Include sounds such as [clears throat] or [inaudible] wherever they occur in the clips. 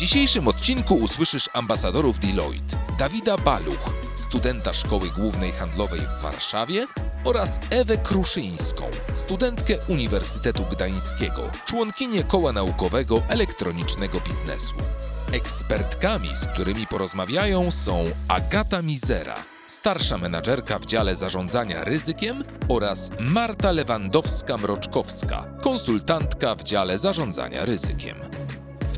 Dzisiejszym odcinku usłyszysz ambasadorów Deloitte, Dawida Baluch, studenta Szkoły Głównej Handlowej w Warszawie oraz Ewę Kruszyńską, studentkę Uniwersytetu Gdańskiego, członkinię Koła Naukowego Elektronicznego Biznesu. Ekspertkami, z którymi porozmawiają są Agata Mizera, starsza menadżerka w dziale zarządzania ryzykiem oraz Marta Lewandowska-Mroczkowska, konsultantka w dziale zarządzania ryzykiem.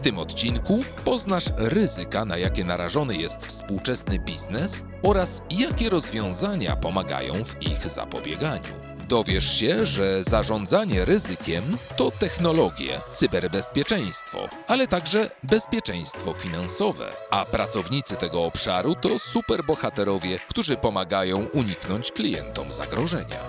Tym odcinku poznasz ryzyka, na jakie narażony jest współczesny biznes oraz jakie rozwiązania pomagają w ich zapobieganiu. Dowiesz się, że zarządzanie ryzykiem to technologie, cyberbezpieczeństwo, ale także bezpieczeństwo finansowe, a pracownicy tego obszaru to superbohaterowie, którzy pomagają uniknąć klientom zagrożenia.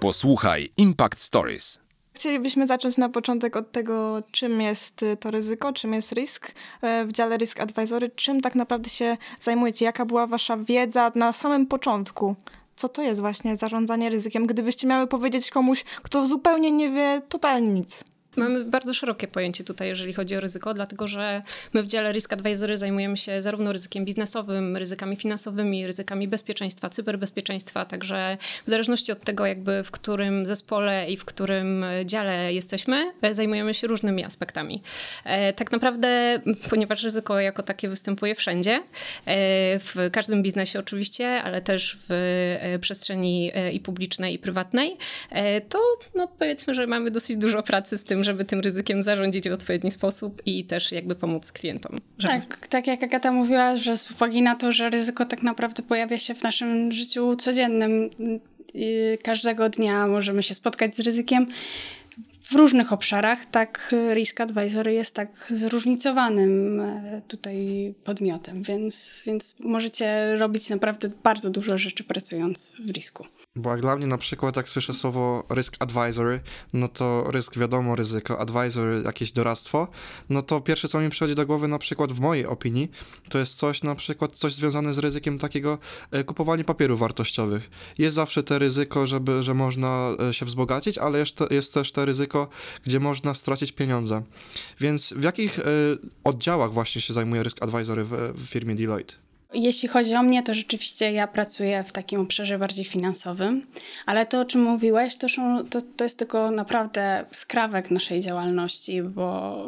Posłuchaj Impact Stories Chcielibyśmy zacząć na początek od tego, czym jest to ryzyko, czym jest risk e, w dziale Risk Advisory, czym tak naprawdę się zajmujecie, jaka była wasza wiedza na samym początku. Co to jest właśnie zarządzanie ryzykiem, gdybyście miały powiedzieć komuś, kto zupełnie nie wie totalnie nic? Mamy bardzo szerokie pojęcie tutaj, jeżeli chodzi o ryzyko, dlatego że my w dziale Risk Advisory zajmujemy się zarówno ryzykiem biznesowym, ryzykami finansowymi, ryzykami bezpieczeństwa, cyberbezpieczeństwa, także w zależności od tego, jakby w którym zespole i w którym dziale jesteśmy, e, zajmujemy się różnymi aspektami. E, tak naprawdę, ponieważ ryzyko jako takie występuje wszędzie, e, w każdym biznesie oczywiście, ale też w przestrzeni i publicznej, i prywatnej, to no, powiedzmy, że mamy dosyć dużo pracy z tym, żeby tym ryzykiem zarządzić w odpowiedni sposób i też jakby pomóc klientom. Żeby... Tak, tak jak Agata mówiła, że z uwagi na to, że ryzyko tak naprawdę pojawia się w naszym życiu codziennym, każdego dnia możemy się spotkać z ryzykiem, w różnych obszarach, tak Risk Advisory jest tak zróżnicowanym e, tutaj podmiotem, więc, więc możecie robić naprawdę bardzo dużo rzeczy pracując w risku. Bo jak dla mnie na przykład, jak słyszę słowo risk advisory, no to rysk wiadomo, ryzyko, advisory, jakieś doradztwo, no to pierwsze co mi przychodzi do głowy na przykład w mojej opinii, to jest coś na przykład, coś związane z ryzykiem takiego e, kupowania papierów wartościowych. Jest zawsze te ryzyko, żeby, że można e, się wzbogacić, ale jest, jest też te ryzyko, gdzie można stracić pieniądze. Więc w jakich y, oddziałach właśnie się zajmuje risk advisory w, w firmie Deloitte? Jeśli chodzi o mnie, to rzeczywiście ja pracuję w takim obszarze bardziej finansowym, ale to, o czym mówiłeś, to, są, to, to jest tylko naprawdę skrawek naszej działalności, bo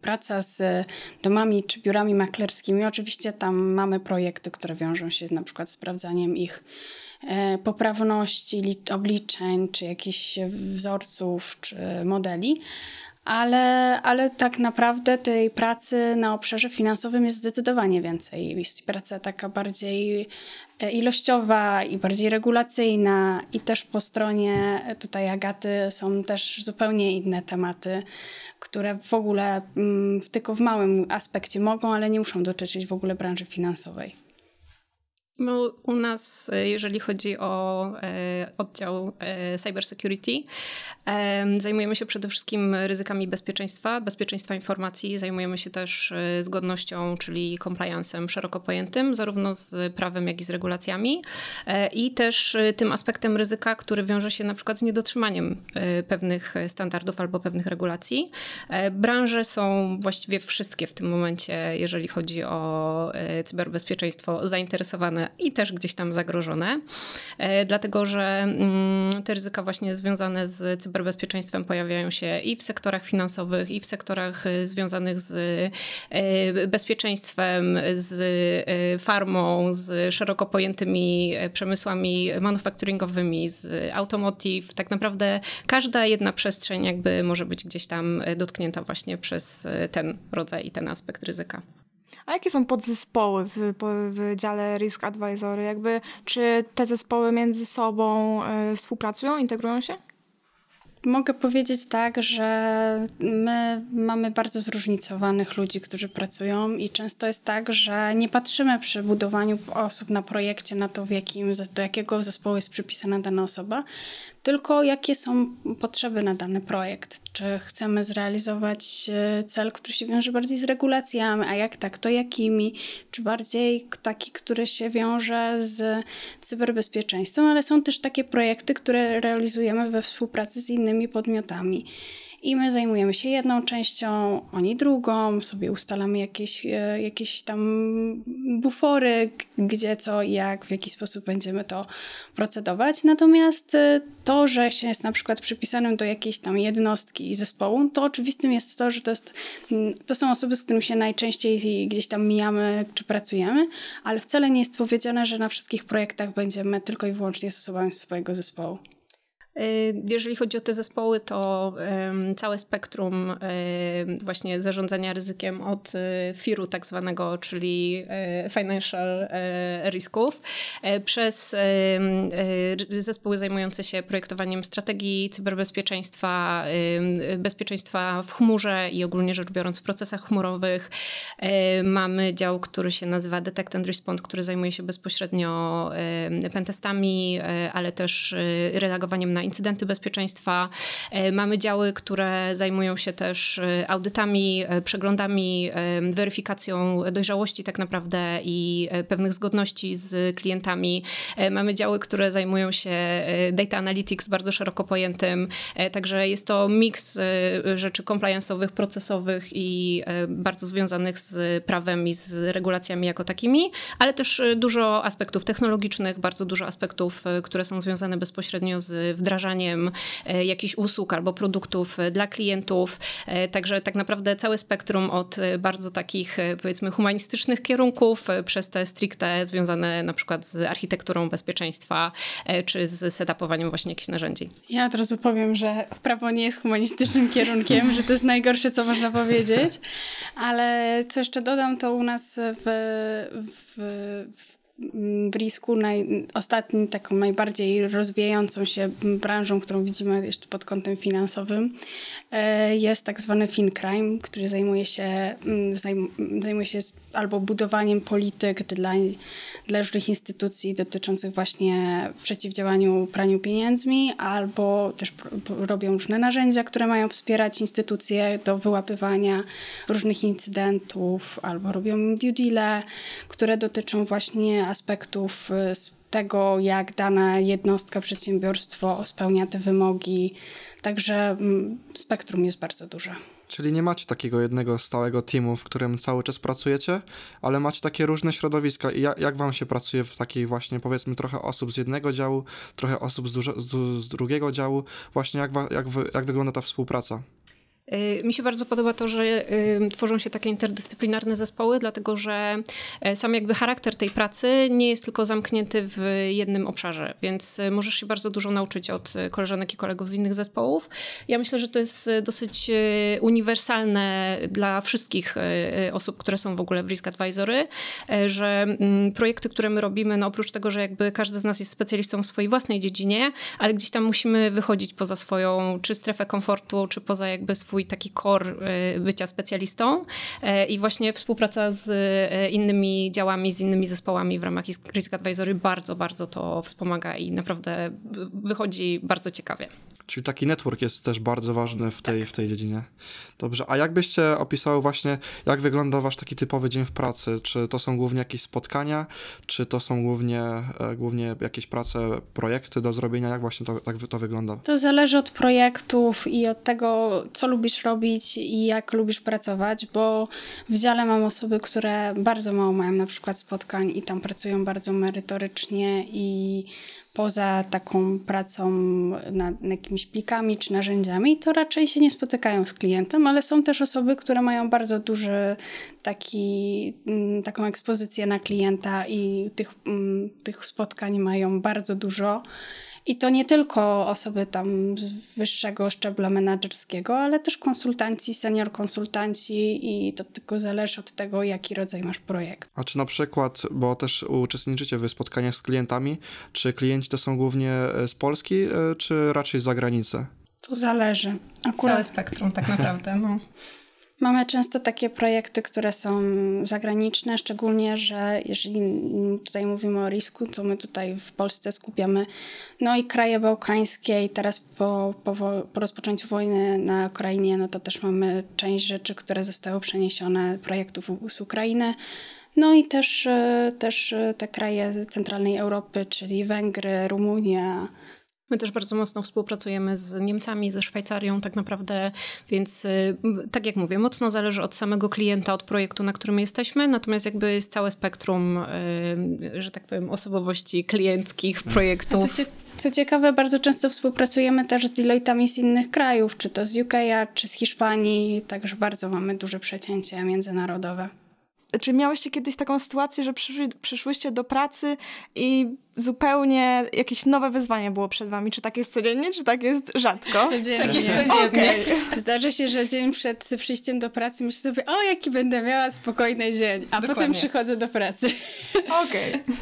praca z domami czy biurami maklerskimi, oczywiście tam mamy projekty, które wiążą się na przykład z sprawdzaniem ich e, poprawności obliczeń, czy jakichś wzorców, czy modeli, ale, ale tak naprawdę tej pracy na obszarze finansowym jest zdecydowanie więcej. Jest praca taka bardziej e, ilościowa i bardziej regulacyjna, i też po stronie tutaj Agaty są też zupełnie inne tematy, które w ogóle mm, tylko w małym aspekcie mogą, ale nie muszą dotyczyć w ogóle branży finansowej. No, u nas, e, jeżeli chodzi o e, oddział e, cybersecurity, zajmujemy się przede wszystkim ryzykami bezpieczeństwa, bezpieczeństwa informacji. Zajmujemy się też zgodnością, czyli compliance'em szeroko pojętym, zarówno z prawem, jak i z regulacjami. I też tym aspektem ryzyka, który wiąże się na przykład z niedotrzymaniem pewnych standardów albo pewnych regulacji. Branże są właściwie wszystkie w tym momencie, jeżeli chodzi o cyberbezpieczeństwo, zainteresowane i też gdzieś tam zagrożone, dlatego że mm, te ryzyka właśnie związane z cyberbezpieczeństwem pojawiają się i w sektorach finansowych, i w sektorach związanych z bezpieczeństwem, z farmą, z szeroko pojętymi przemysłami manufacturingowymi, z automotive. Tak naprawdę każda jedna przestrzeń jakby może być gdzieś tam dotknięta właśnie przez ten rodzaj i ten aspekt ryzyka. A jakie są podzespoły w, w dziale Risk Advisory? Jakby, czy te zespoły między sobą y, współpracują, integrują się? Mogę powiedzieć tak, że my mamy bardzo zróżnicowanych ludzi, którzy pracują i często jest tak, że nie patrzymy przy budowaniu osób na projekcie na to, w jakim, do jakiego zespołu jest przypisana dana osoba, tylko jakie są potrzeby na dany projekt. Czy chcemy zrealizować e, cel, który się wiąże bardziej z regulacjami, a jak tak, to jakimi? Czy bardziej taki, który się wiąże z cyberbezpieczeństwem, ale są też takie projekty, które realizujemy we współpracy z innymi podmiotami i my zajmujemy się jedną częścią, oni drugą, sobie ustalamy jakieś, e, jakieś tam bufory, gdzie co i jak, w jaki sposób będziemy to procedować. Natomiast e, to, że się jest na przykład przypisanym do jakiejś tam jednostki i zespołu, to oczywistym jest to, że to, jest, to są osoby, z którymi się najczęściej gdzieś tam mijamy czy pracujemy, ale wcale nie jest powiedziane, że na wszystkich projektach będziemy tylko i wyłącznie z osobami swojego zespołu. Y, jeżeli chodzi o te zespoły, to całe spektrum właśnie zarządzania ryzykiem od y, FIR-u tak zwanego, czyli y, financial risków, przez zespoły zajmujące się projektowaniem strategii cyberbezpieczeństwa, bezpieczeństwa w chmurze i ogólnie rzecz biorąc w procesach chmurowych. Mamy dział, który się nazywa Detect and Respond, który zajmuje się bezpośrednio pentestami, ale też reagowaniem na incydenty bezpieczeństwa. E, mamy działy, które zajmują się też e, audytami, e, przeglądami, weryfikacją dojrzałości tak naprawdę i pewnych zgodności z klientami. Mamy działy, które zajmują się data analytics bardzo szeroko pojętym, także jest to miks rzeczy compliance'owych, procesowych i bardzo związanych z prawem i z regulacjami jako takimi, ale też dużo aspektów technologicznych, bardzo dużo aspektów, które są związane bezpośrednio z wdrażaniem wdrażaniem e, jakichś usług albo produktów e, dla klientów. E, także tak naprawdę całe spektrum od bardzo takich powiedzmy humanistycznych kierunków przez te stricte związane na przykład z architekturą bezpieczeństwa czy z setupowaniem właśnie jakichś narzędzi. Ja od razu powiem, że prawo nie jest humanistycznym kierunkiem, że to jest najgorsze, co można powiedzieć, ale co jeszcze dodam, to u nas w, w, w w risku naj, ostatnim, taką najbardziej rozwijającą się branżą, którą widzimy jeszcze pod kątem finansowym, e, jest tak zwany FinCrime, który zajmuje się, zajmuje się albo budowaniem polityk dla, dla różnych instytucji dotyczących właśnie przeciwdziałaniu praniu pieniędzmi, albo też robią różne narzędzia, które mają wspierać instytucje do wyłapywania różnych incydentów, albo robią due deal, które dotyczą właśnie aspektów y, tego, jak dana jednostka, przedsiębiorstwo spełnia te wymogi. Także mm, spektrum jest bardzo duże. Czyli nie macie takiego jednego stałego teamu, w którym cały czas pracujecie, ale macie takie różne środowiska. I jak, jak wam się pracuje w takiej właśnie, powiedzmy, trochę osób z jednego działu, trochę osób z, z, z drugiego działu? Właśnie jak, jak, jak wygląda ta współpraca? Y, mi się bardzo podoba to, że y, tworzą się takie interdyscyplinarne zespoły, dlatego że e, sam jakby charakter tej pracy nie jest tylko zamknięty w jednym obszarze, więc y, możesz się bardzo dużo nauczyć od koleżanek i kolegów z innych zespołów. Ja myślę, że to jest dosyć uniwersalne dla wszystkich osób, które są w ogóle w Risk Advisory, e, że mm, projekty, które my robimy, no oprócz tego, że jakby każdy z nas jest specjalistą w swojej własnej dziedzinie, ale gdzieś tam musimy wychodzić poza swoją czy strefę komfortu, czy poza jakby swój taki core y, bycia specjalistą y, i właśnie współpraca z y, innymi działami, z innymi zespołami w ramach Risk Advisory bardzo, bardzo to wspomaga i naprawdę wychodzi bardzo ciekawie. Czyli taki network jest też bardzo ważny w tej, w tej dziedzinie. Dobrze, a jak byście opisały właśnie, jak wygląda wasz taki typowy dzień w pracy? Czy to są głównie jakieś spotkania, czy to są głównie, e, głównie jakieś prace, projekty do zrobienia? Jak właśnie to, tak to wygląda? To zależy od projektów i od tego, co lubisz robić i jak lubisz pracować, bo w dziale mam osoby, które bardzo mało mają na przykład spotkań i tam pracują bardzo merytorycznie i poza taką pracą nad jakimiś plikami czy narzędziami, to raczej się nie spotykają z klientem, ale są też osoby, które mają bardzo duży taki, mm, taką ekspozycję na klienta i tych, mm, tych spotkań mają bardzo dużo. I to nie tylko osoby tam z wyższego szczebla menedżerskiego, ale też konsultanci, senior konsultanci i to tylko zależy od tego, jaki rodzaj masz projekt. A czy na przykład, bo też uczestniczycie w spotkaniach z klientami, czy klienci to są głównie e, z Polski, e, czy raczej z zagranicy? To zależy. Akurat... Całe spektrum tak naprawdę, no. [laughs] Mamy często takie projekty, które są zagraniczne, szczególnie, że jeżeli tutaj mówimy o risku, to my tutaj w Polsce skupiamy no i kraje bałkańskie i teraz po, po, po rozpoczęciu wojny na Ukrainie, no to też mamy część rzeczy, które zostały przeniesione, projektów z Ukrainy. No i też, też te kraje centralnej Europy, czyli Węgry, Rumunia, My też bardzo mocno współpracujemy z Niemcami, ze Szwajcarią tak naprawdę, więc y, tak jak mówię, mocno zależy od samego klienta, od projektu, na którym jesteśmy, natomiast jakby jest całe spektrum, y, że tak powiem, osobowości klienckich mm. projektów. Co, co ciekawe, bardzo często współpracujemy też z Deloitte'ami z innych krajów, czy to z UK, czy z Hiszpanii, także bardzo mamy duże przecięcie międzynarodowe. Czy miałyście kiedyś taką sytuację, że przyszły, przyszłyście do pracy i zupełnie jakieś nowe wyzwanie było przed wami? Czy tak jest codziennie, czy tak jest rzadko? Codziennie. Tak jest codziennie. Okay. Zdarza się, że dzień przed przyjściem do pracy myślę sobie, o jaki będę miała spokojny dzień, a Dokładnie. potem przychodzę do pracy. [laughs] Okej. Okay.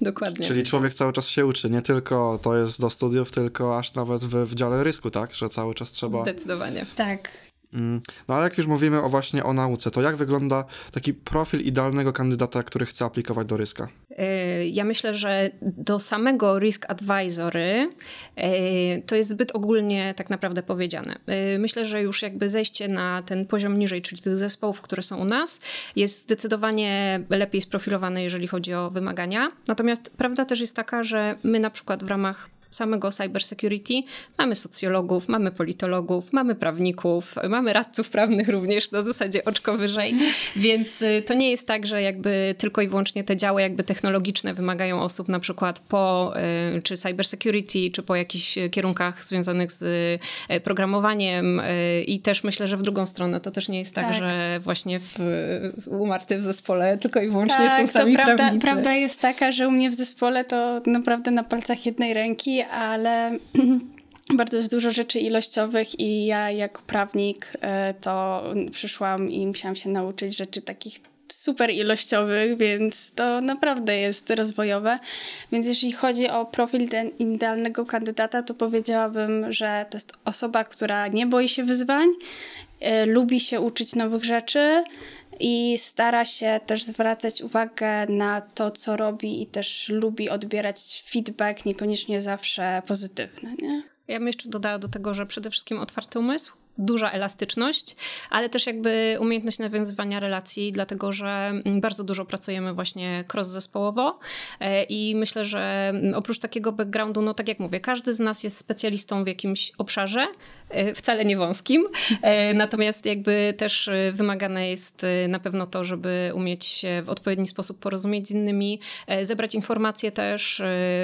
Dokładnie. Czyli człowiek cały czas się uczy, nie tylko to jest do studiów, tylko aż nawet w, w dziale rysku, tak? Że cały czas trzeba... Zdecydowanie. Tak. Mm. No ale jak już mówimy o właśnie o nauce, to jak wygląda taki profil idealnego kandydata, który chce aplikować do Ryska? Y, ja myślę, że do samego Risk Advisory y, to jest zbyt ogólnie tak naprawdę powiedziane. Y, myślę, że już jakby zejście na ten poziom niżej, czyli tych zespołów, które są u nas, jest zdecydowanie lepiej sprofilowane, jeżeli chodzi o wymagania. Natomiast prawda też jest taka, że my na przykład w ramach samego cybersecurity mamy socjologów, mamy politologów, mamy prawników, mamy radców prawnych również, na zasadzie oczko wyżej, [laughs] więc y, to nie jest tak, że jakby tylko i wyłącznie te działy jakby technologiczne wymagają osób na przykład po y, czy cybersecurity, czy po jakichś kierunkach związanych z y, programowaniem i też myślę, że w drugą stronę to też nie jest tak, tak. że właśnie w, u Marty w zespole tylko i wyłącznie tak, są sami to prawda, prawnicy. prawda jest taka, że u mnie w zespole to naprawdę na palcach jednej ręki ale [clears throat] bardzo jest dużo rzeczy ilościowych i ja jako prawnik e, to przyszłam i musiałam się nauczyć rzeczy takich super ilościowych, więc to naprawdę jest rozwojowe. Więc jeśli chodzi o profil idealnego kandydata, to powiedziałabym, że to jest osoba, która nie boi się wyzwań, e, lubi się uczyć nowych rzeczy, i stara się też zwracać uwagę na to, co robi i też lubi odbierać feedback, niekoniecznie zawsze pozytywny. Nie? Ja bym jeszcze dodała do tego, że przede wszystkim otwarty umysł, duża elastyczność, ale też jakby umiejętność nawiązywania relacji, dlatego że bardzo dużo pracujemy właśnie cross-zespołowo e, i myślę, że oprócz takiego backgroundu, no tak jak mówię, każdy z nas jest specjalistą w jakimś obszarze, wcale nie wąskim, e, natomiast jakby też wymagane jest na pewno to, żeby umieć się w odpowiedni sposób porozumieć z innymi, zebrać informacje też,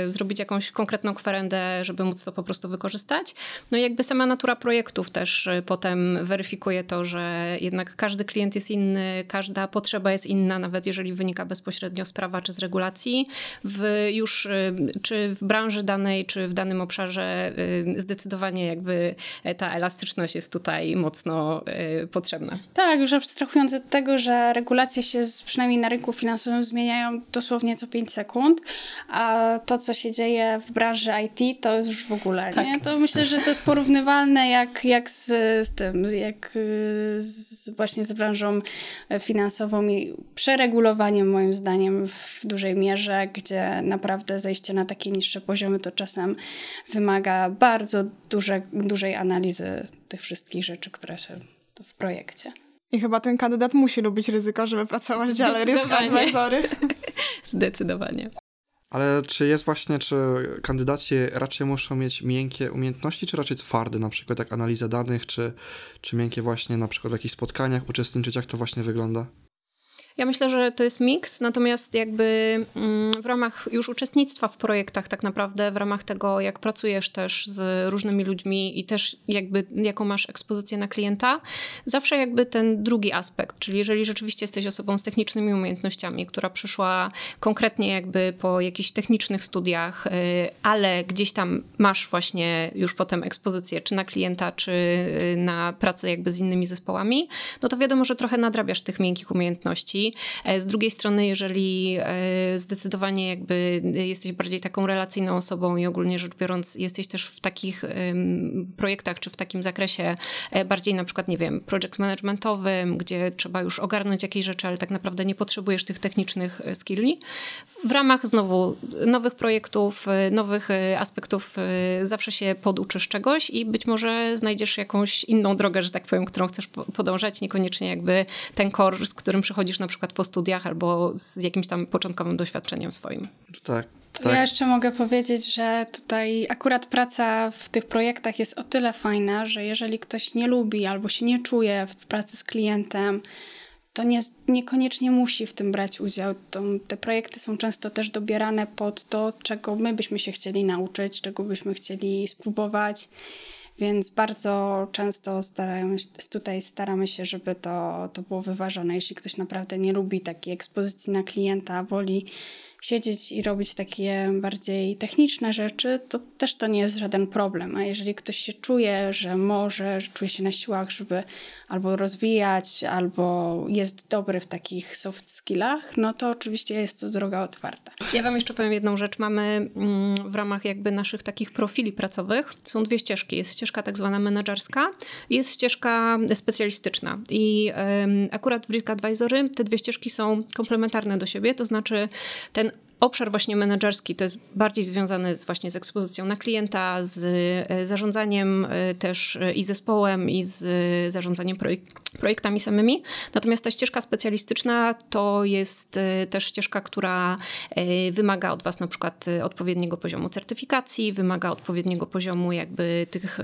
zrobić jakąś konkretną kwerendę, żeby móc to po prostu wykorzystać. No i jakby sama natura projektów też potem weryfikuje to, że jednak każdy klient jest inny, każda potrzeba jest inna, nawet jeżeli wynika bezpośrednio z prawa czy z regulacji. W już czy w branży danej, czy w danym obszarze zdecydowanie jakby ta elastyczność jest tutaj mocno potrzebna. Tak, już abstrahując od tego, że regulacje się przynajmniej na rynku finansowym zmieniają dosłownie co 5 sekund, a to, co się dzieje w branży IT, to już w ogóle, tak. nie? To myślę, że to jest porównywalne jak, jak z, z tym, jak z, właśnie z branżą finansową i przeregulowaniem moim zdaniem w dużej mierze, gdzie naprawdę zejście na takie niższe poziomy to czasem wymaga bardzo duże, dużej analizy tych wszystkich rzeczy, które są w projekcie. I chyba ten kandydat musi lubić ryzyko, żeby pracować w dziale Risk Advisory. Zdecydowanie. Ale czy jest właśnie, czy kandydaci raczej muszą mieć miękkie umiejętności, czy raczej twarde, na przykład jak analiza danych, czy, czy miękkie właśnie na przykład w jakichś spotkaniach uczestniczyć, jak to właśnie wygląda? Ja myślę, że to jest miks, natomiast jakby mm, w ramach już uczestnictwa w projektach tak naprawdę, w ramach tego jak pracujesz też z różnymi ludźmi i też jakby jaką masz ekspozycję na klienta, zawsze jakby ten drugi aspekt, czyli jeżeli rzeczywiście jesteś osobą z technicznymi umiejętnościami, która przyszła konkretnie jakby po jakichś technicznych studiach, y, ale gdzieś tam masz właśnie już potem ekspozycję czy na klienta, czy y, na pracę jakby z innymi zespołami, no to wiadomo, że trochę nadrabiasz tych miękkich umiejętności E, z drugiej strony, jeżeli e, zdecydowanie jakby jesteś bardziej taką relacyjną osobą i ogólnie rzecz biorąc jesteś też w takich projektach czy w takim zakresie e, bardziej na przykład, nie wiem, project managementowym, gdzie trzeba już ogarnąć jakieś rzeczy, ale tak naprawdę nie potrzebujesz tych technicznych skilli. W ramach znowu nowych projektów, nowych aspektów zawsze się poduczysz czegoś i być może znajdziesz jakąś inną drogę, że tak powiem, którą chcesz podążać, niekoniecznie jakby ten core, z którym przychodzisz na przykład przykład po studiach albo z jakimś tam początkowym doświadczeniem swoim. Tak. Tak. Ja jeszcze mogę powiedzieć, że tutaj akurat praca w tych projektach jest o tyle fajna, że jeżeli ktoś nie lubi albo się nie czuje w pracy z klientem, to nie, niekoniecznie musi w tym brać udział. To, te projekty są często też dobierane pod to, czego my byśmy się chcieli nauczyć, czego byśmy chcieli spróbować. Więc bardzo często staramy, tutaj staramy się, żeby to, to było wyważone. Jeśli ktoś naprawdę nie lubi takiej ekspozycji na klienta, woli siedzieć i robić takie bardziej techniczne rzeczy, to też to nie jest żaden problem. A jeżeli ktoś się czuje, że może, że czuje się na siłach, żeby albo rozwijać, albo jest dobry w takich soft skillach, no to oczywiście jest to droga otwarta. Ja Wam jeszcze powiem jedną rzecz. Mamy mm, w ramach jakby naszych takich profili pracowych są dwie ścieżki. Jest ścieżka tak zwana menedżerska i jest ścieżka specjalistyczna. I akurat w Risk Advisory te dwie ścieżki są komplementarne do siebie, to znaczy ten obszar właśnie menedżerski to jest bardziej związany z, właśnie z ekspozycją na klienta, z e, zarządzaniem e, też e, i zespołem, i z zarządzaniem projek projektami samymi. Natomiast ta ścieżka specjalistyczna to jest też ścieżka, która wymaga od Was na przykład odpowiedniego poziomu certyfikacji, wymaga odpowiedniego poziomu jakby tych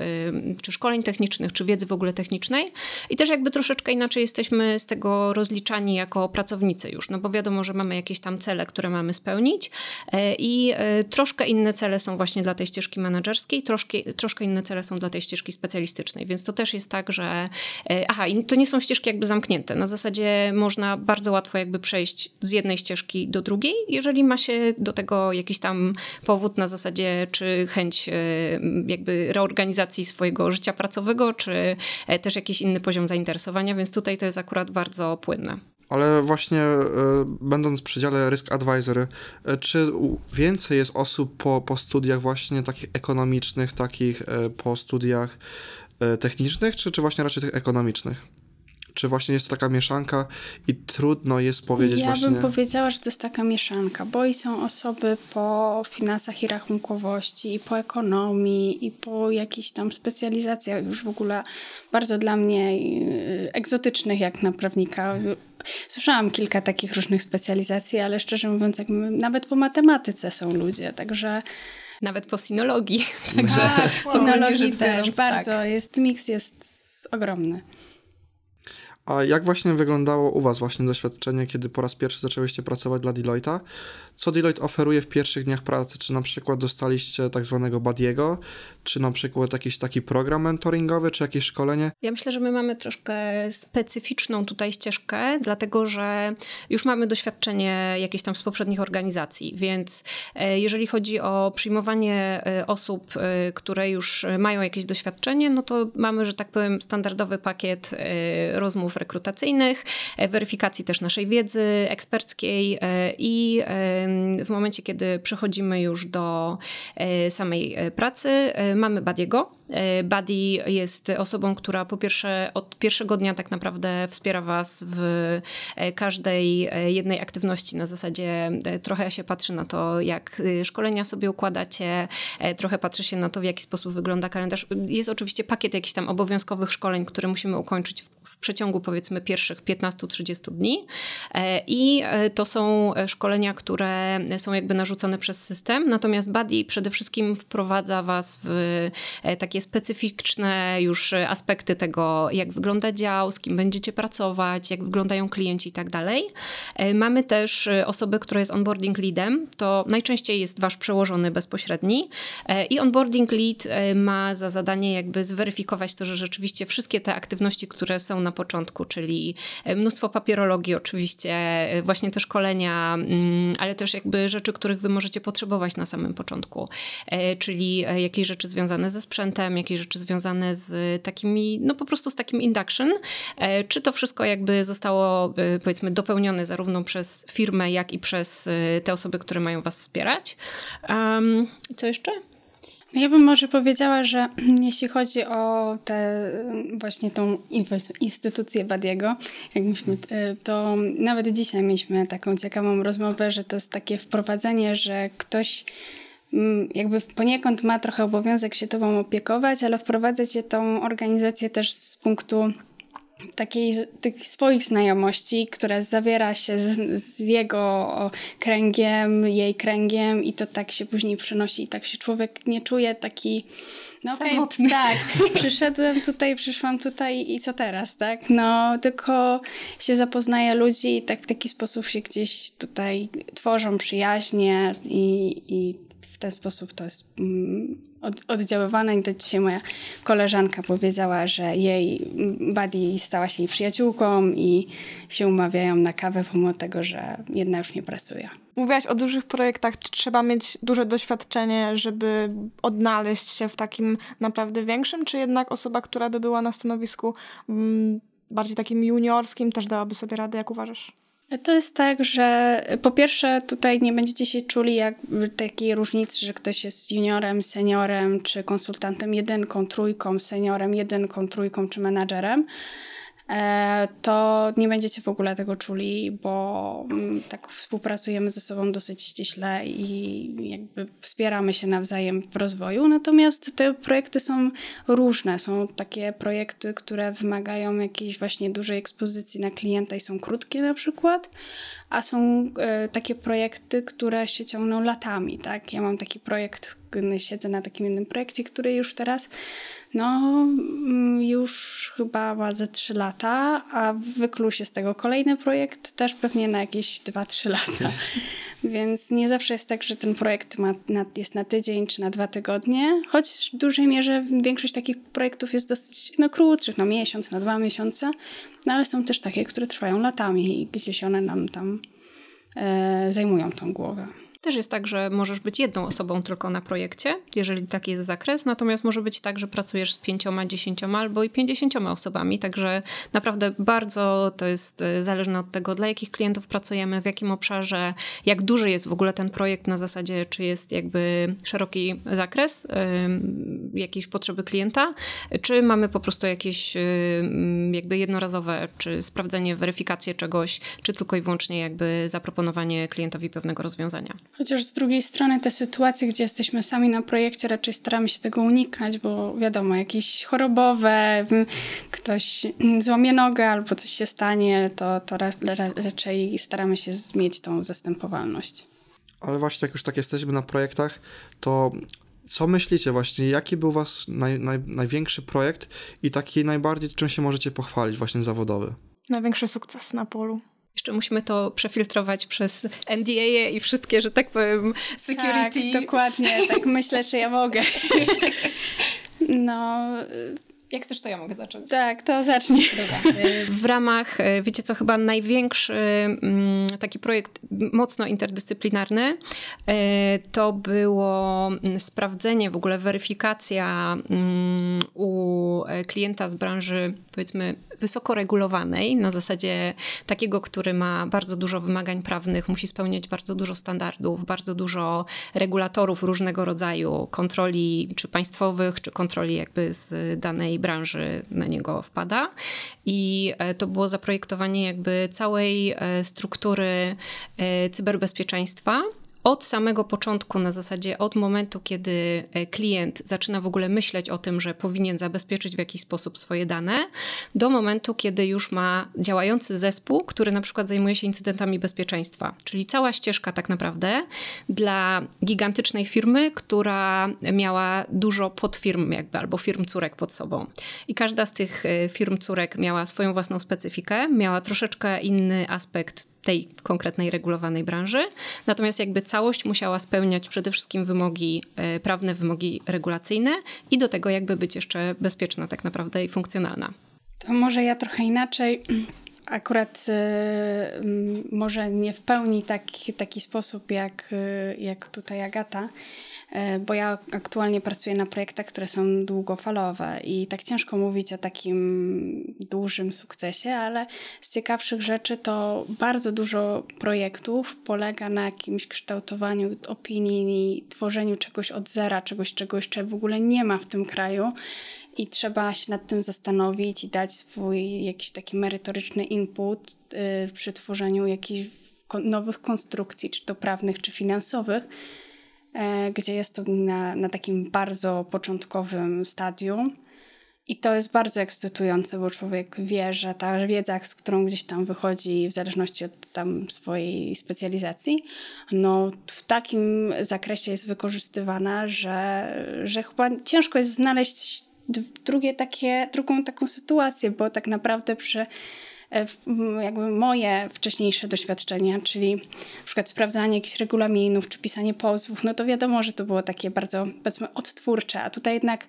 czy szkoleń technicznych, czy wiedzy w ogóle technicznej. I też jakby troszeczkę inaczej jesteśmy z tego rozliczani jako pracownicy już, no bo wiadomo, że mamy jakieś tam cele, które mamy spełnić, e, i e, troszkę inne cele są właśnie dla tej ścieżki menedżerskiej, troszkę, troszkę inne cele są dla tej ścieżki specjalistycznej, więc to też jest tak, że e, aha, to nie są ścieżki jakby zamknięte. Na zasadzie można bardzo łatwo jakby przejść z jednej ścieżki do drugiej, jeżeli ma się do tego jakiś tam powód na zasadzie czy chęć jakby reorganizacji swojego życia pracowego, czy też jakiś inny poziom zainteresowania, więc tutaj to jest akurat bardzo płynne. Ale właśnie e, będąc przy dziale Risk Advisory, e, czy więcej jest osób po, po studiach właśnie takich ekonomicznych, takich e, po studiach technicznych, czy, czy właśnie raczej tych ekonomicznych? Czy właśnie jest to taka mieszanka i trudno jest powiedzieć ja właśnie... Ja bym powiedziała, że to jest taka mieszanka, bo i są osoby po finansach i rachunkowości, i po ekonomii, i po jakichś tam specjalizacjach już w ogóle bardzo dla mnie egzotycznych jak na prawnika Słyszałam kilka takich różnych specjalizacji, ale szczerze mówiąc, jak nawet po matematyce są ludzie, także... Nawet po sinologii. Także tak, sinologii też, bardzo. Tak. Jest, miks jest ogromny. A jak właśnie wyglądało u Was właśnie doświadczenie, kiedy po raz pierwszy zaczęłyście pracować dla Deloitte'a? Co Deloitte oferuje w pierwszych dniach pracy? Czy na przykład dostaliście tak zwanego badiego, czy na przykład jakiś taki program mentoringowy, czy jakieś szkolenie? Ja myślę, że my mamy troszkę specyficzną tutaj ścieżkę, dlatego że już mamy doświadczenie jakieś tam z poprzednich organizacji, więc e, jeżeli chodzi o przyjmowanie e, osób, e, które już mają jakieś doświadczenie, no to mamy, że tak powiem, standardowy pakiet rozmów rekrutacyjnych, weryfikacji też naszej wiedzy eksperckiej i w momencie, kiedy przechodzimy już do samej pracy, mamy Badiego, E, Buddy jest osobą, która po pierwsze od pierwszego dnia tak naprawdę wspiera was w e, każdej e, jednej aktywności. Na zasadzie trochę się patrzy na to, jak szkolenia sobie układacie, trochę patrzy się na to, w jaki sposób wygląda kalendarz. Jest oczywiście pakiet jakichś tam obowiązkowych szkoleń, które musimy ukończyć w, w przeciągu powiedzmy pierwszych 15-30 dni. I to są szkolenia, które są jakby narzucone przez system. Natomiast Buddy przede wszystkim wprowadza was w takie takie specyficzne już aspekty tego, jak wygląda dział, z kim będziecie pracować, jak wyglądają klienci i tak dalej. E, mamy też e, osobę, która jest onboarding leadem. To najczęściej jest wasz przełożony bezpośredni i onboarding lead ma za zadanie jakby zweryfikować to, że rzeczywiście wszystkie te aktywności, które są na początku, czyli mnóstwo papierologii oczywiście, właśnie te szkolenia, mm, ale też jakby rzeczy, których wy możecie potrzebować na samym początku, czyli jakieś rzeczy związane ze sprzętem, jakieś rzeczy związane z takimi, no po prostu z takim induction. E, czy to wszystko jakby zostało e, powiedzmy dopełnione zarówno przez firmę, jak i przez e, te osoby, które mają was wspierać. Um, co jeszcze? No ja bym może powiedziała, że [clears throat] jeśli chodzi o tę właśnie tą instytucję Badiego, jak myśmy, to nawet dzisiaj mieliśmy taką ciekawą rozmowę, że to jest takie wprowadzenie, że ktoś jakby poniekąd ma trochę obowiązek się tobą opiekować, ale wprowadzać cię tą organizację też z punktu takiej tych swoich znajomości, które zawiera się z, z, jego kręgiem, jej kręgiem i to tak się później przenosi i tak się człowiek nie czuje taki no okej, okay, tak, przyszedłem tutaj, przyszłam tutaj i co teraz, tak? No, tylko się zapoznaje ludzi i tak w taki sposób się gdzieś tutaj tworzą przyjaźnie i, i ten sposób to jest mm, od, oddziaływane. I to dzisiaj moja koleżanka powiedziała, że jej buddy stała się jej przyjaciółką i się umawiają na kawę, pomimo tego, że jedna już nie pracuje. Mówiłaś o dużych projektach. Czy trzeba mieć duże doświadczenie, żeby odnaleźć się w takim naprawdę większym, czy jednak osoba, która by była na stanowisku mm, bardziej takim juniorskim, też dałaby sobie radę, jak uważasz? To jest tak, że po pierwsze tutaj nie będziecie się czuli jak takiej różnicy, że ktoś jest juniorem, seniorem, czy konsultantem jedynką, trójką, seniorem, jedynką, trójką, czy menadżerem. E, to nie będziecie w ogóle tego czuli, bo mm, tak współpracujemy ze sobą dosyć ściśle i jakby wspieramy się nawzajem w rozwoju. Natomiast te projekty są różne. Są takie projekty, które wymagają jakiejś właśnie dużej ekspozycji na klienta i są krótkie na przykład, a są e, takie projekty, które się ciągną latami, tak? Ja mam taki projekt, siedzę na takim jednym projekcie, który już teraz, no, mm, już chyba ma ze 3 lata, a wykluł się z tego kolejny projekt, też pewnie na jakieś 2-3 lata. [laughs] Więc nie zawsze jest tak, że ten projekt ma, na, jest na tydzień czy na dwa tygodnie, choć w dużej mierze większość takich projektów jest dosyć no, krótszych, na miesiąc, na dwa miesiące, no ale są też takie, które trwają latami i gdzieś one nam tam e, zajmują tą głowę. Też jest tak, że możesz być jedną osobą tylko na projekcie, jeżeli taki jest zakres, natomiast może być tak, że pracujesz z pięcioma, dziesięcioma albo i pięćdziesięcioma osobami, także naprawdę bardzo to jest e, zależne od tego, dla jakich klientów pracujemy, w jakim obszarze, jak duży jest w ogóle ten projekt na zasadzie, czy jest jakby szeroki zakres yy, jakiejś potrzeby klienta, czy mamy po prostu jakieś yy, jakby jednorazowe, czy sprawdzenie, weryfikację czegoś, czy tylko i wyłącznie jakby zaproponowanie klientowi pewnego rozwiązania. Chociaż z drugiej strony te sytuacje, gdzie jesteśmy sami na projekcie, raczej staramy się tego unikać, bo wiadomo, jakieś chorobowe, ktoś złamie nogę albo coś się stanie, to, to ra raczej staramy się mieć tą zastępowalność. Ale właśnie jak już tak jesteśmy na projektach, to co myślicie właśnie, jaki był wasz naj, naj, największy projekt i taki najbardziej, czym się możecie pochwalić właśnie zawodowy? Największy sukces na polu Jeszcze musimy to przefiltrować przez NDA i wszystkie, że tak powiem, security. Tak, dokładnie. Tak [laughs] myślę, czy ja mogę. [laughs] No, jak chcesz, to ja mogę zacząć. Tak, to zacznij. W ramach, e, wiecie co, chyba największy mm, taki projekt mocno interdyscyplinarny e, to było mm, sprawdzenie, w ogóle weryfikacja mm, u e, klienta z branży, powiedzmy, wysoko regulowanej, na zasadzie takiego, który ma bardzo dużo wymagań prawnych, musi spełniać bardzo dużo standardów, bardzo dużo regulatorów różnego rodzaju, kontroli czy państwowych, czy kontroli jakby z danej branży na niego wpada. I e, to było zaprojektowanie jakby całej e, struktury e, cyberbezpieczeństwa od samego początku, na zasadzie od momentu, kiedy e, klient zaczyna w ogóle myśleć o tym, że powinien zabezpieczyć w jakiś sposób swoje dane, do momentu, kiedy już ma działający zespół, który na przykład zajmuje się incydentami bezpieczeństwa. Czyli cała ścieżka tak naprawdę dla gigantycznej firmy, która miała dużo podfirm jakby, albo firm córek pod sobą. I każda z tych e, firm córek miała swoją własną specyfikę, miała troszeczkę inny aspekt tej konkretnej regulowanej branży. Natomiast jakby całość musiała spełniać przede wszystkim wymogi e, prawne, wymogi regulacyjne i do tego jakby być jeszcze bezpieczna tak naprawdę i funkcjonalna. To może ja trochę inaczej. [clears throat] Akurat y, może nie w pełni taki, taki sposób jak, y, jak tutaj Agata, E, bo ja aktualnie pracuję na projektach, które są długofalowe i tak ciężko mówić o takim dużym sukcesie, ale z ciekawszych rzeczy to bardzo dużo projektów polega na jakimś kształtowaniu opinii tworzeniu czegoś od zera, czegoś, czego jeszcze w ogóle nie ma w tym kraju i trzeba się nad tym zastanowić i dać swój jakiś taki merytoryczny input yy, przy tworzeniu jakichś nowych konstrukcji, czy to prawnych, czy finansowych, E, gdzie jest to na, na takim bardzo początkowym stadium. I to jest bardzo ekscytujące, bo człowiek wie, że ta wiedza, z którą gdzieś tam wychodzi, w zależności od tam swojej specjalizacji, no w takim zakresie jest wykorzystywana, że, że chyba ciężko jest znaleźć drugie takie, drugą taką sytuację, bo tak naprawdę przy E, jakby moje wcześniejsze doświadczenia, czyli na przykład sprawdzanie jakichś regulaminów czy pisanie pozwów, no to wiadomo, że to było takie bardzo, powiedzmy, odtwórcze, a tutaj jednak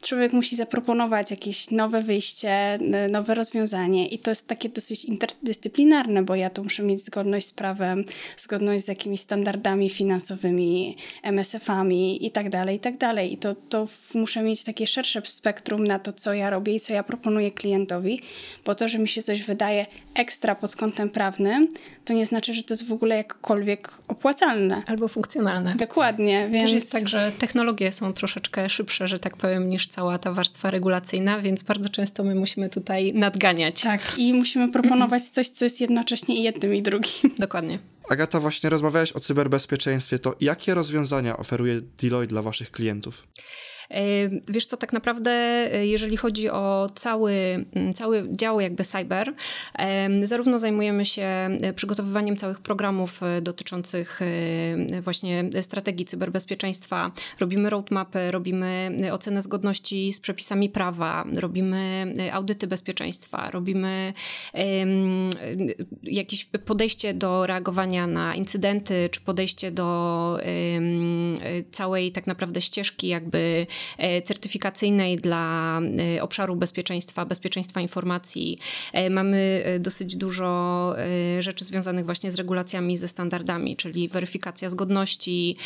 człowiek musi zaproponować jakieś nowe wyjście, nowe rozwiązanie i to jest takie dosyć interdyscyplinarne, bo ja tu muszę mieć zgodność z prawem, zgodność z jakimiś standardami finansowymi, MSF-ami i tak dalej, i tak dalej. I to, to muszę mieć takie szersze spektrum na to, co ja robię i co ja proponuję klientowi, bo to, że mi się coś wydaje, daje ekstra pod kątem prawnym, to nie znaczy, że to jest w ogóle jakkolwiek opłacalne. Albo funkcjonalne. Dokładnie. Więc... Też jest tak, że technologie są troszeczkę szybsze, że tak powiem, niż cała ta warstwa regulacyjna, więc bardzo często my musimy tutaj nadganiać. Tak, i musimy proponować coś, co jest jednocześnie i jednym, i drugim. Dokładnie. Agata, właśnie rozmawiałeś o cyberbezpieczeństwie. To jakie rozwiązania oferuje Deloitte dla waszych klientów? Wiesz co, tak naprawdę, e, jeżeli chodzi o cały, mm, cały dział jakby cyber, zarówno zajmujemy się e, przygotowywaniem całych programów e, dotyczących właśnie strategii cyberbezpieczeństwa, robimy roadmapy, robimy ocenę zgodności z przepisami prawa, robimy audyty bezpieczeństwa, robimy jakieś podejście do reagowania na incydenty, czy podejście do całej tak naprawdę ścieżki jakby certyfikacyjnej dla e, obszaru bezpieczeństwa, bezpieczeństwa informacji. E, mamy dosyć dużo rzeczy związanych właśnie z regulacjami, ze standardami, czyli weryfikacja zgodności.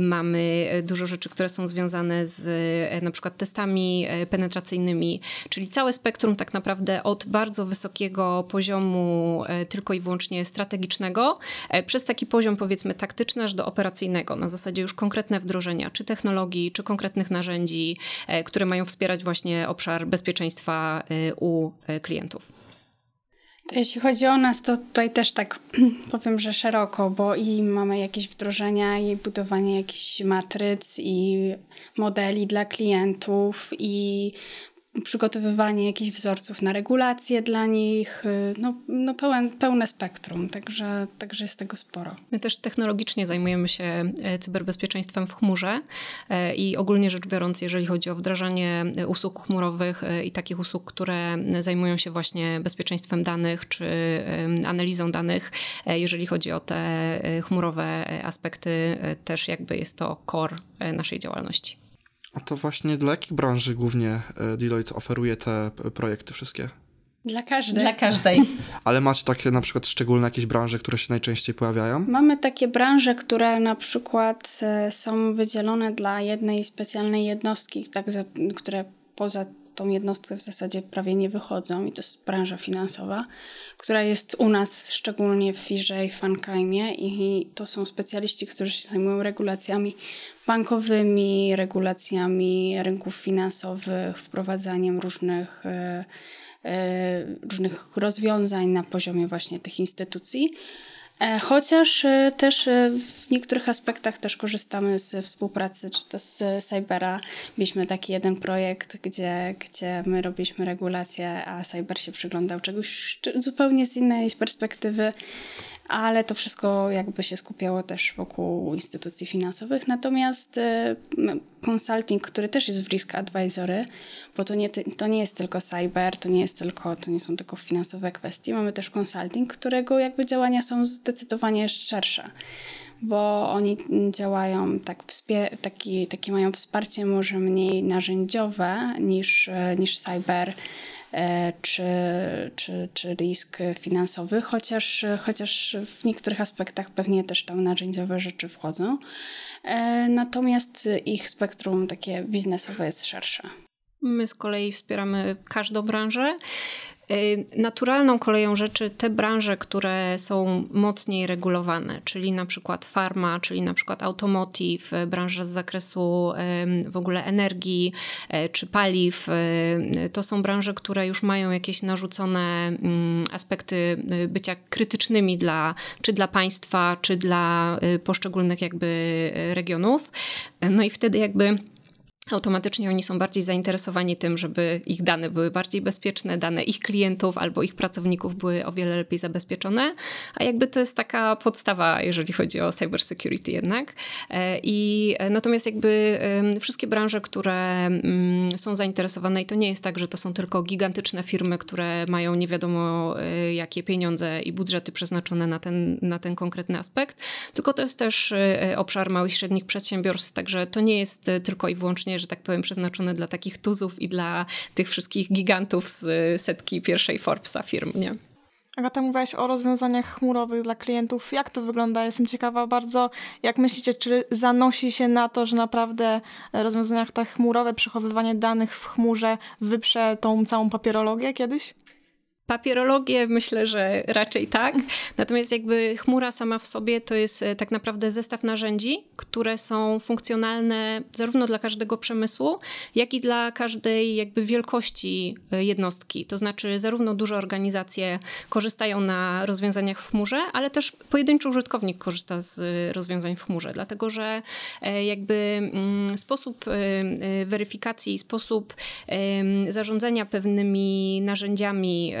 Mamy dużo rzeczy, które są związane z na przykład testami penetracyjnymi, czyli całe spektrum tak naprawdę od bardzo wysokiego poziomu tylko i wyłącznie strategicznego, przez taki poziom powiedzmy taktyczny aż do operacyjnego, na zasadzie już konkretne wdrożenia, czy technologii, czy konkretnych narzędzi, narzędzi, e, które mają wspierać właśnie obszar bezpieczeństwa e, u e, klientów. Jeśli chodzi o nas, to tutaj też tak [clears throat] powiem, że szeroko, bo i mamy jakieś wdrożenia, i budowanie jakichś matryc, i modeli dla klientów, i przygotowywanie jakichś wzorców na regulacje dla nich, y, no, no pełen, pełne spektrum, także, także jest tego sporo. My też technologicznie zajmujemy się e, cyberbezpieczeństwem w chmurze e, i ogólnie rzecz biorąc, jeżeli chodzi o wdrażanie e, usług chmurowych i takich usług, które zajmują się właśnie bezpieczeństwem danych czy analizą danych, jeżeli chodzi o te chmurowe aspekty, też jakby jest to core naszej działalności. A to właśnie dla jakich branży głównie e, Deloitte oferuje te projekty wszystkie? Dla każdej. Dla każdej. [laughs] Ale macie takie na przykład szczególne jakieś branże, które się najczęściej pojawiają? Mamy takie branże, które na przykład e, są wydzielone dla jednej specjalnej jednostki, tak, które poza tą jednostkę w zasadzie prawie nie wychodzą i to jest branża finansowa, która jest u nas szczególnie w firze i Funcrime i to są specjaliści, którzy się zajmują regulacjami bankowymi, regulacjami rynków finansowych, wprowadzaniem różnych, e, e, różnych rozwiązań na poziomie właśnie tych instytucji. E, chociaż e, też e, w niektórych aspektach też korzystamy z współpracy, czy to z Cybera. Mieliśmy taki jeden projekt, gdzie, gdzie my robiliśmy regulację, a Cyber się przyglądał czegoś zupełnie z innej perspektywy ale to wszystko jakby się skupiało też wokół instytucji finansowych. Natomiast y, consulting, który też jest w Risk Advisory, bo to nie, to nie jest tylko cyber, to nie jest tylko, to nie są tylko finansowe kwestie. Mamy też consulting, którego jakby działania są zdecydowanie szersze bo oni działają tak, taki, takie mają wsparcie może mniej narzędziowe niż, niż cyber czy, czy, czy risk finansowy, chociaż, chociaż w niektórych aspektach pewnie też tam narzędziowe rzeczy wchodzą. E, natomiast ich spektrum takie biznesowe jest szersze. My z kolei wspieramy każdą branżę. Y, naturalną koleją rzeczy te branże, które są mocniej regulowane, czyli na przykład farma, czyli na przykład automotive, branża z zakresu w ogóle energii e, czy paliw, e, to są branże, które już mają jakieś narzucone mm, aspekty e, bycia krytycznymi dla, czy dla państwa, czy dla poszczególnych jakby regionów. No i wtedy jakby automatycznie oni są bardziej zainteresowani tym, żeby ich dane były bardziej bezpieczne, dane ich klientów albo ich pracowników były o wiele lepiej zabezpieczone, a jakby to jest taka podstawa, jeżeli chodzi o cybersecurity jednak. E, I e, natomiast jakby wszystkie branże, które mm, są zainteresowane i to nie jest tak, że to są tylko gigantyczne firmy, które mają nie wiadomo e, jakie pieniądze i budżety przeznaczone na ten, na ten konkretny aspekt, tylko to jest też obszar małych i średnich przedsiębiorstw, także to nie jest tylko i wyłącznie że tak powiem, przeznaczone dla takich tuzów i dla tych wszystkich gigantów z setki pierwszej Forbesa firm, nie? Agata, mówiłaś o rozwiązaniach chmurowych dla klientów. Jak to wygląda? Jestem ciekawa bardzo, jak myślicie, czy zanosi się na to, że naprawdę rozwiązania te chmurowe, przechowywanie danych w chmurze wyprze tą całą papierologię kiedyś? Papierologię myślę, że raczej tak. Natomiast jakby chmura sama w sobie to jest e, tak naprawdę zestaw narzędzi, które są funkcjonalne zarówno dla każdego przemysłu, jak i dla każdej jakby wielkości e, jednostki. To znaczy zarówno duże organizacje korzystają na rozwiązaniach w chmurze, ale też pojedynczy użytkownik korzysta z e, rozwiązań w chmurze, dlatego że jakby mm, sposób weryfikacji, sposób zarządzania pewnymi narzędziami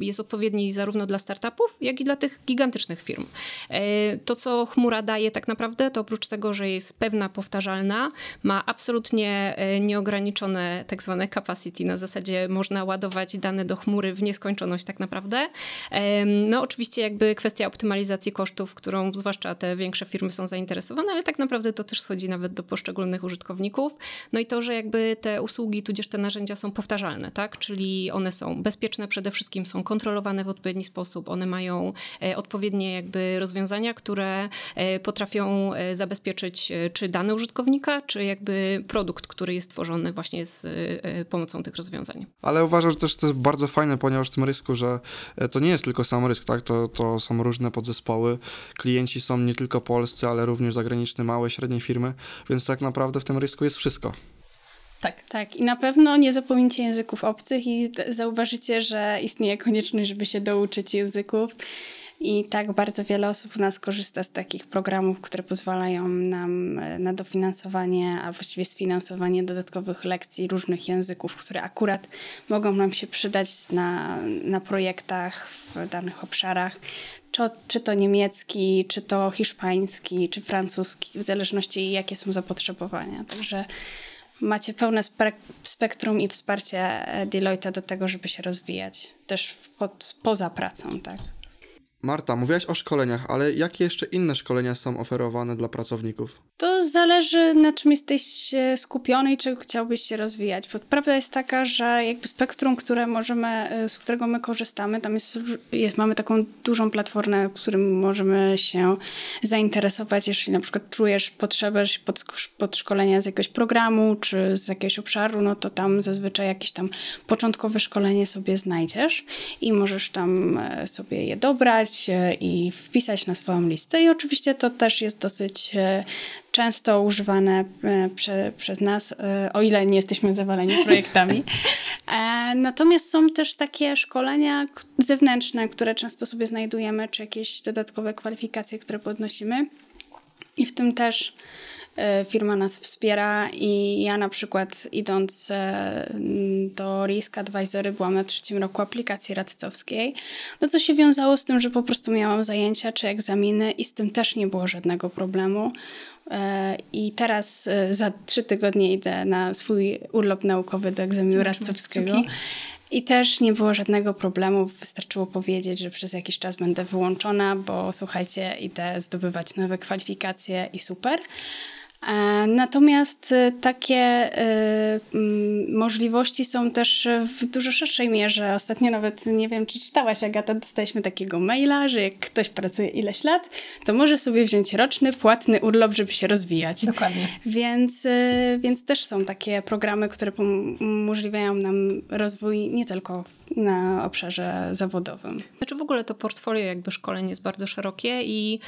jest odpowiedni zarówno dla startupów, jak i dla tych gigantycznych firm. E, to, co chmura daje tak naprawdę, to oprócz tego, że jest pewna, powtarzalna, ma absolutnie e, nieograniczone tak zwane capacity. Na zasadzie można ładować dane do chmury w nieskończoność tak naprawdę. No oczywiście jakby kwestia optymalizacji kosztów, którą zwłaszcza te większe firmy są zainteresowane, ale tak naprawdę to też schodzi nawet do poszczególnych użytkowników. No i to, że jakby te usługi, tudzież te narzędzia są powtarzalne, tak? Czyli one są bezpieczne przede wszystkim są kontrolowane w odpowiedni sposób. One mają e, odpowiednie jakby rozwiązania, które e, potrafią e, zabezpieczyć czy dane użytkownika, czy jakby produkt, który jest tworzony właśnie z pomocą tych rozwiązań. Ale uważam, że też to jest bardzo fajne, ponieważ w tym rysku, że to nie jest tylko sam rysk, tak? To, to są różne podzespoły. Klienci są nie tylko polscy, ale również zagraniczni, małe, średnie firmy, więc tak naprawdę w tym rysku jest wszystko. Tak. Tak. I na pewno nie zapomnijcie języków obcych i zauważycie, że istnieje konieczność, żeby się douczyć języków. I tak bardzo wiele osób u nas korzysta z takich programów, które pozwalają nam e, na dofinansowanie, a właściwie sfinansowanie dodatkowych lekcji różnych języków, które akurat mogą nam się przydać na, na projektach w danych obszarach. Czy, czy to niemiecki, czy to hiszpański, czy francuski, w zależności jakie są zapotrzebowania. Także macie pełne spektrum i wsparcie e, Deloitte do tego, żeby się rozwijać też pod, poza pracą, tak. Marta, mówiłaś o szkoleniach, ale jakie jeszcze inne szkolenia są oferowane dla pracowników? To zależy na czym jesteś skupiony i czego chciałbyś się rozwijać. Bo prawda jest taka, że jakby spektrum, które możemy, e, z którego my korzystamy, tam jest, jest, mamy taką dużą platformę, którym możemy się zainteresować, jeśli na przykład czujesz potrzebę pod, podszkolenia z jakiegoś programu czy z jakiegoś obszaru, no to tam zazwyczaj jakieś tam początkowe szkolenie sobie znajdziesz i możesz tam e, sobie je dobrać e, i wpisać na swoją listę. I oczywiście to też jest dosyć często używane e, prze, przez nas, e, o ile nie jesteśmy zawaleni projektami. [laughs] E, natomiast są też takie szkolenia zewnętrzne, które często sobie znajdujemy, czy jakieś dodatkowe kwalifikacje, które podnosimy. I w tym też firma nas wspiera i ja na przykład idąc do Risk Advisory byłam na trzecim roku aplikacji radcowskiej, no co się wiązało z tym, że po prostu miałam zajęcia czy egzaminy i z tym też nie było żadnego problemu. E, I teraz e, za trzy tygodnie idę na swój urlop naukowy do egzaminu radcowskiego. I też nie było żadnego problemu. Wystarczyło powiedzieć, że przez jakiś czas będę wyłączona, bo słuchajcie, idę zdobywać nowe kwalifikacje i super. E, natomiast e, takie e, możliwości są też w dużo szerszej mierze. Ostatnio nawet, nie wiem czy czytałaś Agata, dostaliśmy takiego maila, że jak ktoś pracuje ileś lat, to może sobie wziąć roczny, płatny urlop, żeby się rozwijać. Dokładnie. Więc, więc też są takie programy, które umożliwiają nam rozwój nie tylko na obszarze zawodowym. Znaczy w ogóle to portfolio jakby szkoleń jest bardzo szerokie i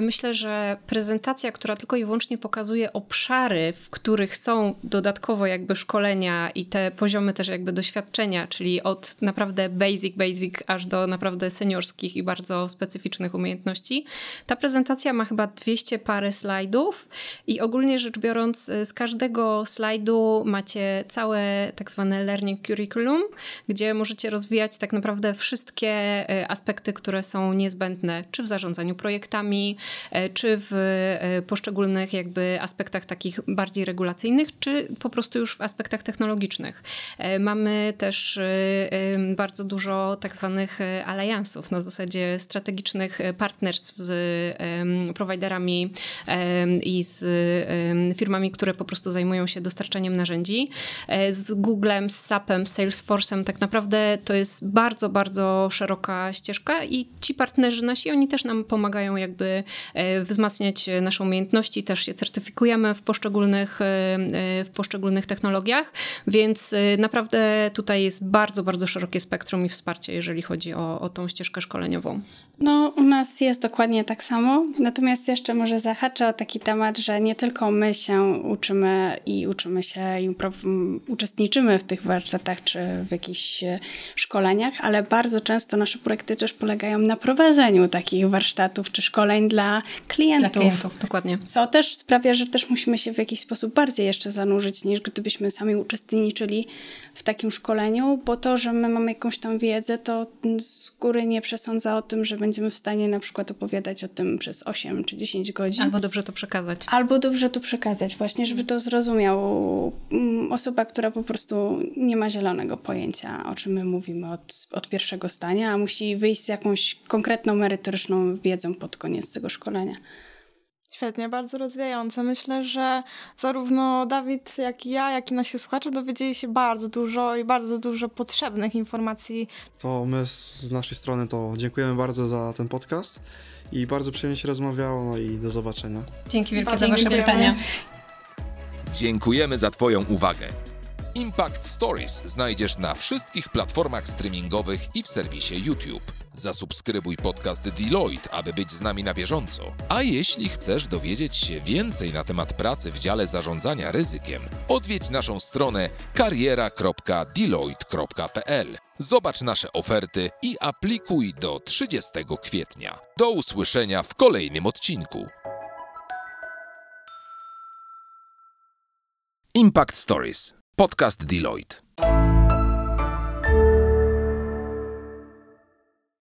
myślę, że prezentacja, która tylko i wyłącznie pokazuje obszary, w których są dodatkowo jakby szkolenia i te poziomy też jakby doświadczenia, czyli od naprawdę basic, basic aż do naprawdę seniorskich i bardzo specyficznych umiejętności. Ta prezentacja ma chyba 200 parę slajdów i ogólnie rzecz biorąc z każdego slajdu macie całe tak zwane learning curriculum, gdzie możecie rozwijać tak naprawdę wszystkie e, aspekty, które są niezbędne, czy w zarządzaniu projektami, e, czy w e, poszczególnych jakby aspektach takich bardziej regulacyjnych, czy po prostu już w aspektach technologicznych. Mamy też bardzo dużo tak zwanych aliansów, na zasadzie strategicznych partnerstw z prowajderami i z firmami, które po prostu zajmują się dostarczaniem narzędzi. Z Googlem, z SAPem, Salesforce'em tak naprawdę to jest bardzo, bardzo szeroka ścieżka i ci partnerzy nasi, oni też nam pomagają jakby wzmacniać nasze umiejętności, też się certyfikujemy w poszczególnych, e, e, w poszczególnych technologiach, więc e, naprawdę tutaj jest bardzo, bardzo szerokie spektrum i wsparcie, jeżeli chodzi o, o tą ścieżkę szkoleniową. No, u nas jest dokładnie tak samo. Natomiast jeszcze może zahaczę o taki temat, że nie tylko my się uczymy i uczymy się i uczestniczymy w tych warsztatach czy w jakichś szkoleniach, ale bardzo często nasze projekty też polegają na prowadzeniu takich warsztatów czy szkoleń dla klientów. Dla klientów, dokładnie. Co też sprawia, że też musimy się w jakiś sposób bardziej jeszcze zanurzyć, niż gdybyśmy sami uczestniczyli w takim szkoleniu, bo to, że my mamy jakąś tam wiedzę, to z góry nie przesądza o tym, że będziemy w stanie na przykład opowiadać o tym przez 8 czy 10 godzin. Albo dobrze to przekazać. Albo dobrze to przekazać, właśnie, żeby to zrozumiał mm, osoba, która po prostu nie ma zielonego pojęcia, o czym my mówimy od, od pierwszego stania, a musi wyjść z jakąś konkretną, merytoryczną wiedzą pod koniec tego szkolenia. Świetnie, bardzo rozwijające. Myślę, że zarówno Dawid, jak i ja, jak i nasi słuchacze dowiedzieli się bardzo dużo i bardzo dużo potrzebnych informacji. To my z naszej strony to dziękujemy bardzo za ten podcast i bardzo przyjemnie się rozmawiało, no i do zobaczenia. Dzięki wielkie za wasze pytania. Dziękujemy za twoją uwagę. Impact Stories znajdziesz na wszystkich platformach streamingowych i w serwisie YouTube. Zasubskrybuj podcast Deloitte, aby być z nami na bieżąco. A jeśli chcesz dowiedzieć się więcej na temat pracy w dziale zarządzania ryzykiem, odwiedź naszą stronę kariera.deloitte.pl. Zobacz nasze oferty i aplikuj do 30 kwietnia. Do usłyszenia w kolejnym odcinku. Impact Stories. Podcast Deloitte.